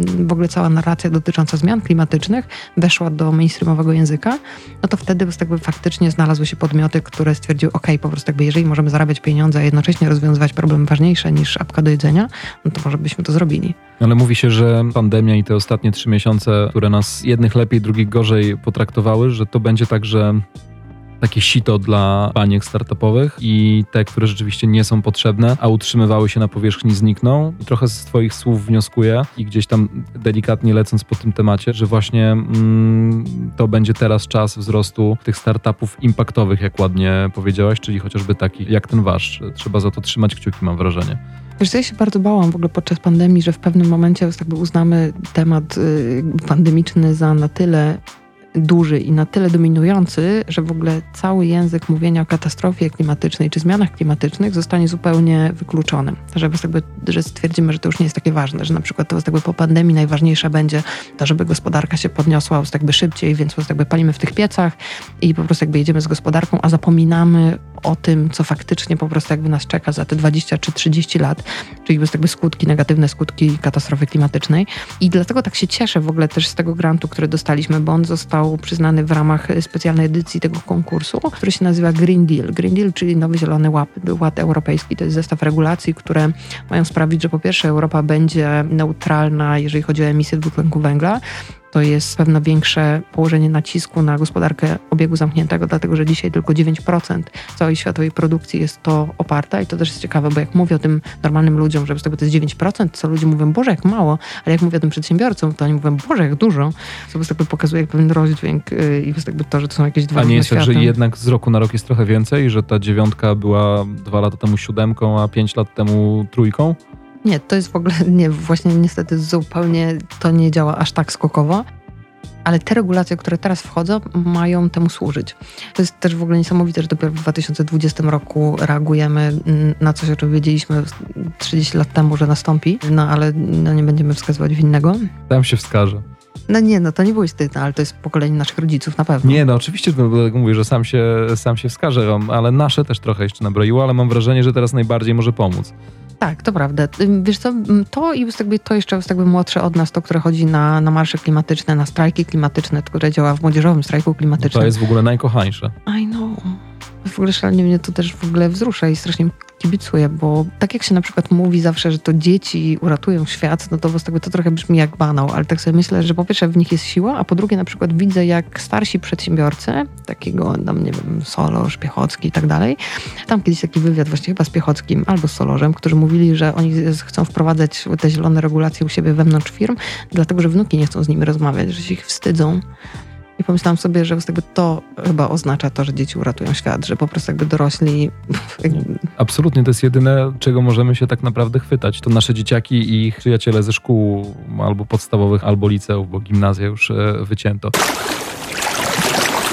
w ogóle cała narracja dotycząca zmian klimatycznych weszła do mainstreamowego języka, no to wtedy jakby faktycznie znalazły się podmioty, które stwierdziły, ok, po prostu jakby jeżeli możemy zarabiać pieniądze, a jednocześnie rozwiązywać problemy ważniejsze niż apka do jedzenia, no to może byśmy to zrobili. Ale mówi się, że pandemia i te ostatnie trzy miesiące, które nas jednych lepiej, drugich gorzej potraktowały, że to będzie tak, że takie sito dla baniek startupowych i te, które rzeczywiście nie są potrzebne, a utrzymywały się na powierzchni, znikną. I trochę z Twoich słów wnioskuję i gdzieś tam delikatnie lecąc po tym temacie, że właśnie mm, to będzie teraz czas wzrostu tych startupów impaktowych, jak ładnie powiedziałaś, czyli chociażby takich jak ten wasz. Trzeba za to trzymać kciuki, mam wrażenie. Wiesz, ja się bardzo bałam w ogóle podczas pandemii, że w pewnym momencie jakby uznamy temat y, pandemiczny za na tyle duży i na tyle dominujący, że w ogóle cały język mówienia o katastrofie klimatycznej czy zmianach klimatycznych zostanie zupełnie wykluczony. Że, jakby, że stwierdzimy, że to już nie jest takie ważne, że na przykład to jakby po pandemii najważniejsze będzie to, żeby gospodarka się podniosła jakby szybciej, więc jakby palimy w tych piecach i po prostu jakby jedziemy z gospodarką, a zapominamy o tym, co faktycznie po prostu jakby nas czeka za te 20 czy 30 lat, czyli jakby skutki, negatywne skutki katastrofy klimatycznej. I dlatego tak się cieszę w ogóle też z tego grantu, który dostaliśmy, bo on został przyznany w ramach specjalnej edycji tego konkursu, który się nazywa Green Deal. Green Deal, czyli Nowy Zielony Ład, Ład Europejski. To jest zestaw regulacji, które mają sprawić, że po pierwsze Europa będzie neutralna, jeżeli chodzi o emisję dwutlenku węgla, to jest pewne większe położenie nacisku na gospodarkę obiegu zamkniętego, dlatego że dzisiaj tylko 9% całej światowej produkcji jest to oparta i to też jest ciekawe, bo jak mówię o tym normalnym ludziom, że z tego to jest 9%, co ludzie mówią, Boże, jak mało, ale jak mówię o tym przedsiębiorcom, to oni mówią, Boże, jak dużo, co po prostu pokazuje pewien rozdźwięk y, i jakby to, że to są jakieś dwa A nie jest tak, że jednak z roku na rok jest trochę więcej, że ta dziewiątka była dwa lata temu siódemką, a pięć lat temu trójką? Nie, to jest w ogóle, nie, właśnie niestety zupełnie to nie działa aż tak skokowo. Ale te regulacje, które teraz wchodzą, mają temu służyć. To jest też w ogóle niesamowite, że dopiero w 2020 roku reagujemy na coś, o czym wiedzieliśmy 30 lat temu, że nastąpi, no ale no, nie będziemy wskazywać winnego. Tam się wskaże. No nie, no to nie byłeś ty, no, ale to jest pokolenie naszych rodziców na pewno. Nie, no oczywiście, no, mówię, że sam się, sam się wskaże, ale nasze też trochę jeszcze nabroiło, ale mam wrażenie, że teraz najbardziej może pomóc. Tak, to prawda. Wiesz co, to i jakby to jeszcze jest jakby młodsze od nas, to, które chodzi na, na marsze klimatyczne, na strajki klimatyczne, które działa w młodzieżowym strajku klimatycznym. To jest w ogóle najkochańsze. I know. W ogóle szalenie mnie to też w ogóle wzrusza i strasznie kibicuję, bo tak jak się na przykład mówi zawsze, że to dzieci uratują świat, no to z tego to trochę brzmi jak banał, ale tak sobie myślę, że po pierwsze w nich jest siła, a po drugie na przykład widzę jak starsi przedsiębiorcy, takiego tam nie wiem, Solorz, Piechocki i tak dalej, tam kiedyś taki wywiad właśnie chyba z Piechockim albo z Solorzem, którzy mówili, że oni chcą wprowadzać te zielone regulacje u siebie wewnątrz firm, dlatego że wnuki nie chcą z nimi rozmawiać, że się ich wstydzą. I pomyślałam sobie, że jakby to chyba oznacza to, że dzieci uratują świat, że po prostu jakby dorośli... Absolutnie, to jest jedyne, czego możemy się tak naprawdę chwytać. To nasze dzieciaki i ich przyjaciele ze szkół albo podstawowych, albo liceów, bo gimnazja już e, wycięto.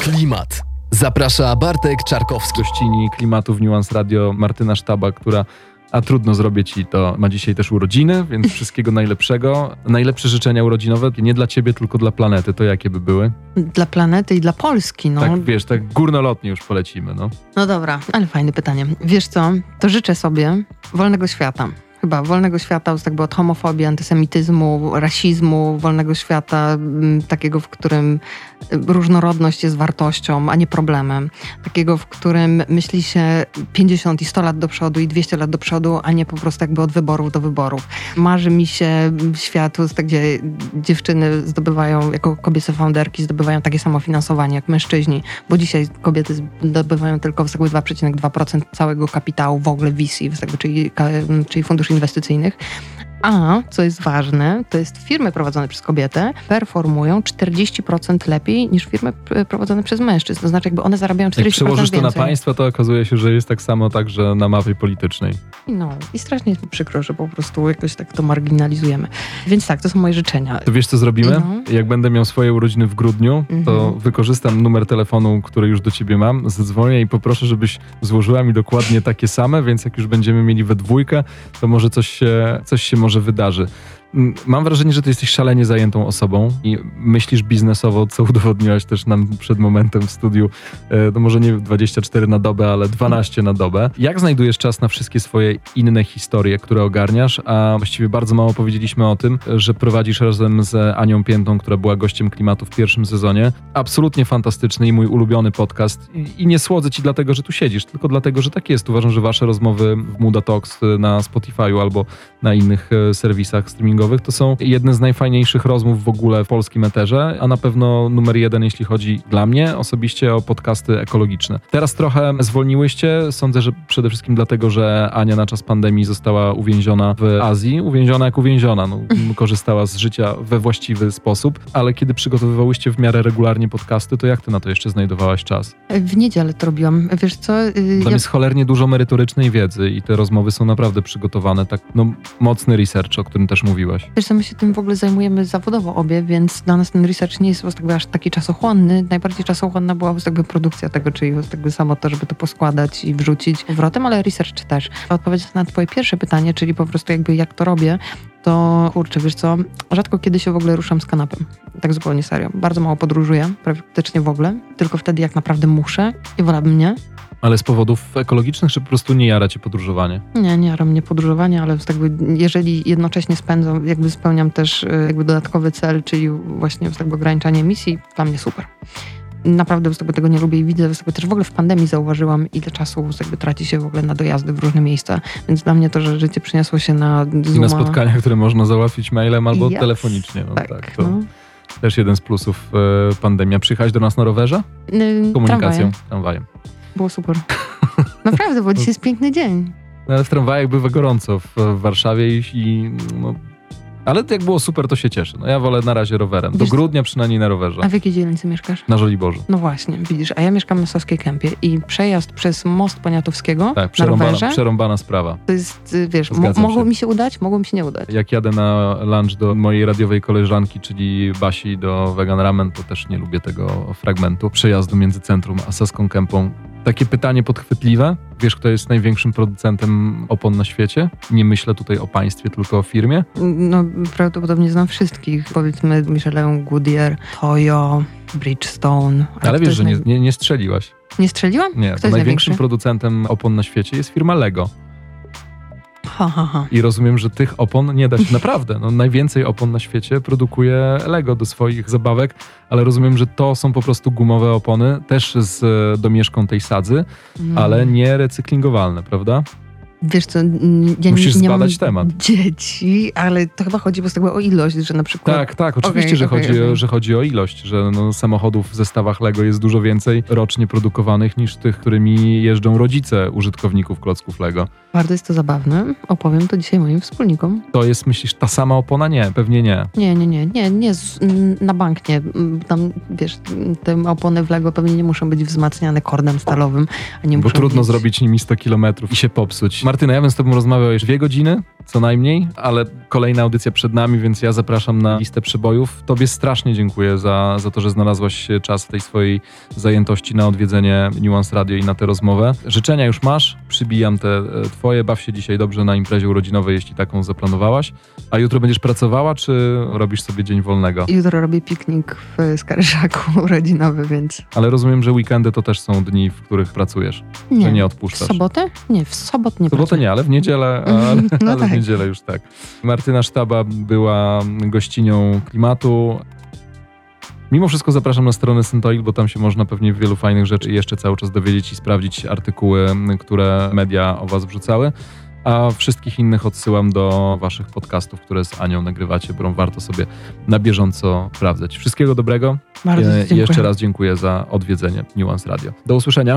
Klimat. Zaprasza Bartek Czarkowski. Gościni klimatu w Nuance Radio Martyna Sztaba, która a trudno zrobić ci to. Ma dzisiaj też urodziny, więc wszystkiego najlepszego. Najlepsze życzenia urodzinowe nie dla ciebie, tylko dla planety. To jakie by były? Dla planety i dla Polski, no. Tak, wiesz, tak górnolotnie już polecimy, no. No dobra, ale fajne pytanie. Wiesz co, to życzę sobie wolnego świata chyba wolnego świata, jakby od homofobii, antysemityzmu, rasizmu, wolnego świata mm, takiego, w którym różnorodność jest wartością, a nie problemem. Takiego, w którym myśli się 50 i 100 lat do przodu i 200 lat do przodu, a nie po prostu jakby od wyborów do wyborów. Marzy mi się świat, gdzie dziewczyny zdobywają, jako kobiece founderki, zdobywają takie samo finansowanie jak mężczyźni, bo dzisiaj kobiety zdobywają tylko 2,2% całego kapitału w ogóle VC, czyli, czyli funduszy inwestycyjnych. A, co jest ważne, to jest firmy prowadzone przez kobietę performują 40% lepiej niż firmy prowadzone przez mężczyzn. To znaczy, jakby one zarabiają 40% Jak przełożysz to na państwa, to okazuje się, że jest tak samo także na mapie politycznej. No i strasznie jest mi przykro, że po prostu jakoś tak to marginalizujemy. Więc tak, to są moje życzenia. To wiesz, co zrobimy? Mhm. Jak będę miał swoje urodziny w grudniu, to mhm. wykorzystam numer telefonu, który już do ciebie mam, zadzwonię i poproszę, żebyś złożyła mi dokładnie takie same, więc jak już będziemy mieli we dwójkę, to może coś się, coś się może wydarzy. Mam wrażenie, że ty jesteś szalenie zajętą osobą i myślisz biznesowo, co udowodniłaś też nam przed momentem w studiu. E, No może nie 24 na dobę, ale 12 na dobę. Jak znajdujesz czas na wszystkie swoje inne historie, które ogarniasz? A właściwie bardzo mało powiedzieliśmy o tym, że prowadzisz razem z Anią Piętą, która była gościem klimatu w pierwszym sezonie. Absolutnie fantastyczny i mój ulubiony podcast. I, nie słodzę ci dlatego, że tu siedzisz, tylko dlatego, że tak jest. Uważam, że wasze rozmowy w Muda Talks na Spotify'u albo na innych e, serwisach streamingowych to są jedne z najfajniejszych rozmów w ogóle w polskim eterze, a na pewno numer jeden, jeśli chodzi dla mnie osobiście o podcasty ekologiczne. Teraz trochę zwolniłyście, sądzę, że przede wszystkim dlatego, że Ania na czas pandemii została uwięziona w Azji. Uwięziona jak uwięziona, no, korzystała z życia we właściwy sposób, ale kiedy przygotowywałyście w miarę regularnie podcasty, to jak ty na to jeszcze znajdowałaś czas? W niedzielę to robiłam. Wiesz co? y, Tam ja- jest cholernie dużo merytorycznej wiedzy i te rozmowy są naprawdę przygotowane, tak no mocny research, o którym też mówiłaś. Co, my się tym w ogóle zajmujemy zawodowo obie, więc dla nas ten research nie jest jakby aż taki czasochłonny. Najbardziej czasochłonna była jakby produkcja tego, czyli jakby samo to, żeby to poskładać i wrzucić powrotem, ale research też. Odpowiedź na twoje pierwsze pytanie, czyli po prostu jakby jak to robię, to kurczę, wiesz co, rzadko kiedy się w ogóle ruszam z kanapem. Tak zupełnie serio. Bardzo mało podróżuję, praktycznie w ogóle. Tylko wtedy, jak naprawdę muszę i wolałabym nie. Ale z powodów ekologicznych, czy po prostu nie jara cię podróżowanie? Nie, nie jara mnie podróżowanie, ale jakby jeżeli jednocześnie spędzam, jakby spełniam też y, jakby dodatkowy cel, czyli właśnie jakby ograniczanie emisji, dla mnie super. Naprawdę jakby tego nie lubię i widzę, jakby też w ogóle w pandemii zauważyłam, ile czasu jakby traci się w ogóle na dojazdy w różne miejsca, więc dla mnie to, że życie przeniosło się na I Zooma, na spotkania, które można załatwić mailem albo Yes. telefonicznie. No, tak, tak, to no. też jeden z plusów e, pandemia. Przyjechałeś do nas na rowerze? Komunikacją, tramwajem. tramwajem. Było super. Naprawdę, bo dzisiaj jest piękny dzień. No, ale w tramwajach bywa gorąco w, w Warszawie i, i no, ale jak było super, to się cieszę. No ja wolę na razie rowerem. Do grudnia przynajmniej na rowerze. A w jakiej dzielnicy mieszkasz? Na Żoliborzu. No właśnie, widzisz, a ja mieszkam na Soskiej Kępie i przejazd przez most Poniatowskiego Tak, na przerąbana, rowerze przerąbana sprawa. To jest, y, wiesz, mo- mogło mi się udać, mogło mi się nie udać. Jak jadę na lunch do mojej radiowej koleżanki, czyli Basi do Vegan Ramen, to też nie lubię tego fragmentu przejazdu między centrum a Saską Kępą. Takie pytanie podchwytliwe. Wiesz, kto jest największym producentem opon na świecie? Nie myślę tutaj o państwie, tylko o firmie. No, prawdopodobnie znam wszystkich. Powiedzmy Michelin, Goodyear, Toyo, Bridgestone. Ale kto wiesz, że nie, nie, nie strzeliłaś. nie strzeliłam? Nie, największym największy? producentem opon na świecie jest firma Lego. Ha, ha, ha. I rozumiem, że tych opon nie da się naprawdę. No, najwięcej opon na świecie produkuje Lego do swoich zabawek, ale rozumiem, że to są po prostu gumowe opony, też z e, domieszką tej sadzy, Mm. ale nie recyklingowalne, prawda? Wiesz co, ja Musisz nie, nie zbadać temat. dzieci, ale to chyba chodzi po prostu o ilość, że na przykład... Tak, tak, oczywiście, Okej, że, okej, chodzi, O, okej. że chodzi o ilość, że no, samochodów w zestawach Lego jest dużo więcej rocznie produkowanych niż tych, którymi jeżdżą rodzice użytkowników klocków Lego. Bardzo jest to zabawne. Opowiem to dzisiaj moim wspólnikom. To jest, myślisz, ta sama opona? Nie, pewnie nie. Nie, nie, nie, nie, nie, na bank nie. Tam, wiesz, te opony w Lego pewnie nie muszą być wzmacniane kordem stalowym, a nie Bo trudno mieć... zrobić nimi 100 kilometrów i się popsuć. Martyna, ja bym z tobą rozmawiał już dwie godziny, co najmniej, ale kolejna audycja przed nami, więc ja zapraszam na listę przebojów. Tobie strasznie dziękuję za, za to, że znalazłaś czas w tej swojej zajętości na odwiedzenie Nuance Radio i na tę rozmowę. Życzenia już masz, przybijam te e, twoje. Baw się dzisiaj dobrze na imprezie urodzinowej, jeśli taką zaplanowałaś. A jutro będziesz pracowała, czy robisz sobie dzień wolnego? Jutro robię piknik w Skarżaku urodzinowy, więc Ale rozumiem, że weekendy to też są dni, w których pracujesz, nie. że nie w odpuszczasz. sobotę? Nie, w sobot nie W sobotę pracuję. nie, ale w niedzielę, ale, No ale w tak. niedzielę już tak. Martyna Sztaba była gościnią klimatu. Mimo wszystko zapraszam na stronę Syntoil, bo tam się można pewnie wielu fajnych rzeczy jeszcze cały czas dowiedzieć i sprawdzić artykuły, które media o was wrzucały. A wszystkich innych odsyłam do waszych podcastów, które z Anią nagrywacie, bo warto sobie na bieżąco sprawdzać. Wszystkiego dobrego. Bardzo E, dziękuję. I jeszcze raz dziękuję za odwiedzenie Nuance Radio. Do usłyszenia.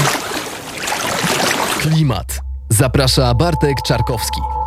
Klimat. Zaprasza Bartek Czarkowski.